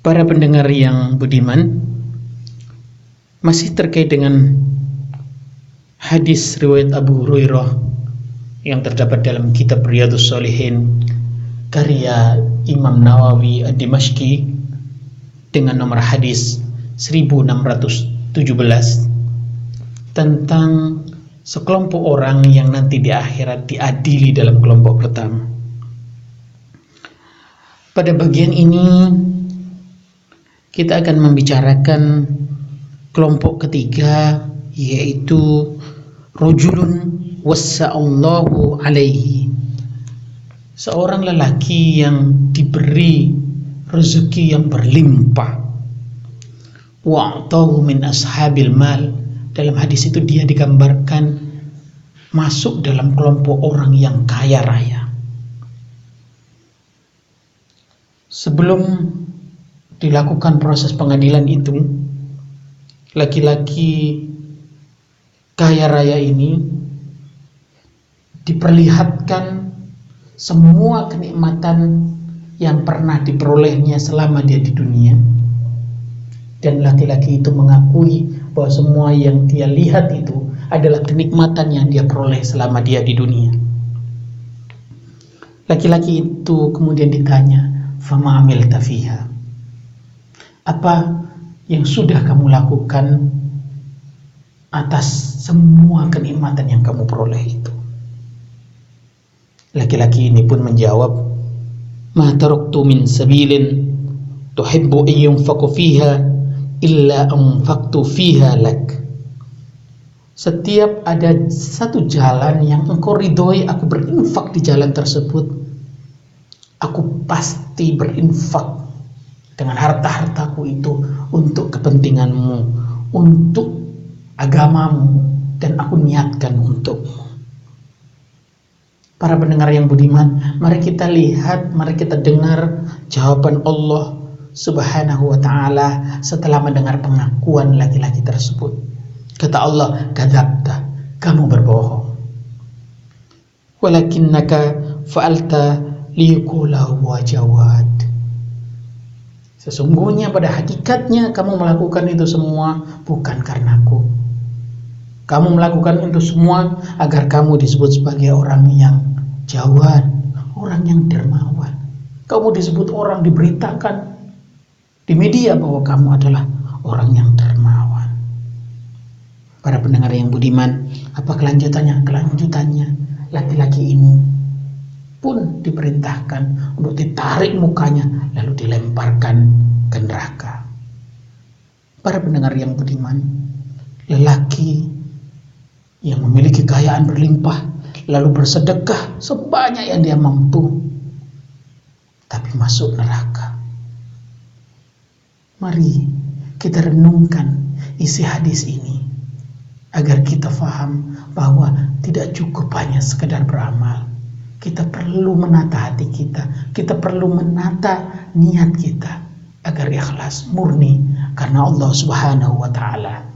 Para pendengar yang budiman, masih terkait dengan hadis riwayat Abu Hurairah yang terdapat dalam kitab Riyadus Salihin karya Imam Nawawi Ad-Dimashqi dengan nomor hadis 1617 tentang sekelompok orang yang nanti di akhirat diadili dalam kelompok pertama. Pada bagian ini kita akan membicarakan kelompok ketiga yaitu rojulun wassa'allahu alaihi. Seorang lelaki yang diberi rezeki yang berlimpah. Wa'tahu min ashabil mal. Dalam hadis itu dia digambarkan masuk dalam kelompok orang yang kaya raya. Sebelum dilakukan proses pengadilan itu, laki-laki kaya raya ini diperlihatkan semua kenikmatan yang pernah diperolehnya selama dia di dunia. Dan laki-laki itu mengakui bahwa semua yang dia lihat itu adalah kenikmatan yang dia peroleh selama dia di dunia. Laki-laki itu kemudian ditanya, "Fama amil tafiha?" Apa yang sudah kamu lakukan atas semua kenikmatan yang kamu peroleh itu. Laki-laki ini pun menjawab, "Ma taraktu min sabilin tuhibbu an fiha illa anfaqtu fiha lak." Setiap ada satu jalan yang engkau ridhoi aku berinfak di jalan tersebut, aku pasti berinfak dengan harta-hartaku itu untuk kepentinganmu, untuk agamamu, dan aku niatkan untukmu. Para pendengar yang budiman, mari kita lihat, mari kita dengar jawaban Allah Subhanahu wa taala setelah mendengar pengakuan laki-laki tersebut. Kata Allah, "Kadzabta, kamu berbohong." Walakinnaka fa'alta liyaqula wa jawad Sesungguhnya pada hakikatnya kamu melakukan itu semua bukan karenaku. Kamu melakukan itu semua agar kamu disebut sebagai orang yang jawad, orang yang dermawan. Kamu disebut orang diberitakan di media bahwa kamu adalah orang yang dermawan. Para pendengar yang budiman, apa kelanjutannya? Kelanjutannya laki-laki ini diperintahkan untuk ditarik mukanya lalu dilemparkan ke neraka. Para pendengar yang budiman, lelaki yang memiliki kekayaan berlimpah lalu bersedekah sebanyak yang dia mampu tapi masuk neraka. Mari kita renungkan isi hadis ini agar kita faham bahwa tidak cukup hanya sekedar beramal kita perlu menata hati kita, kita perlu menata niat kita agar ikhlas murni karena Allah Subhanahu wa taala.